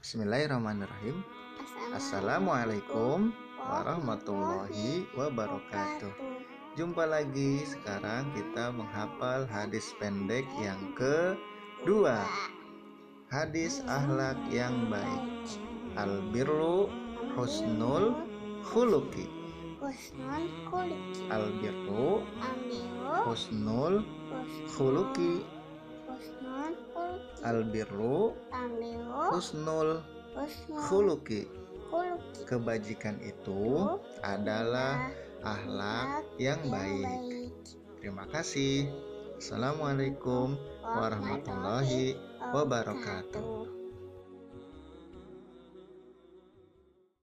Bismillahirrahmanirrahim. Assalamualaikum warahmatullahi wabarakatuh. Jumpa lagi sekarang kita menghafal hadis pendek yang kedua. Hadis akhlak yang baik. Al birru husnul khuluqi. Husnul khuluqi. Al birru Ambiru. husnul khuluqi. Husnul khuluqi. Al birru Ambiru. husnul khuluqi. khuluqi. Kebajikan itu adalah akhlak yang baik. Terima kasih. Assalamualaikum warahmatullahi wabarakatuh.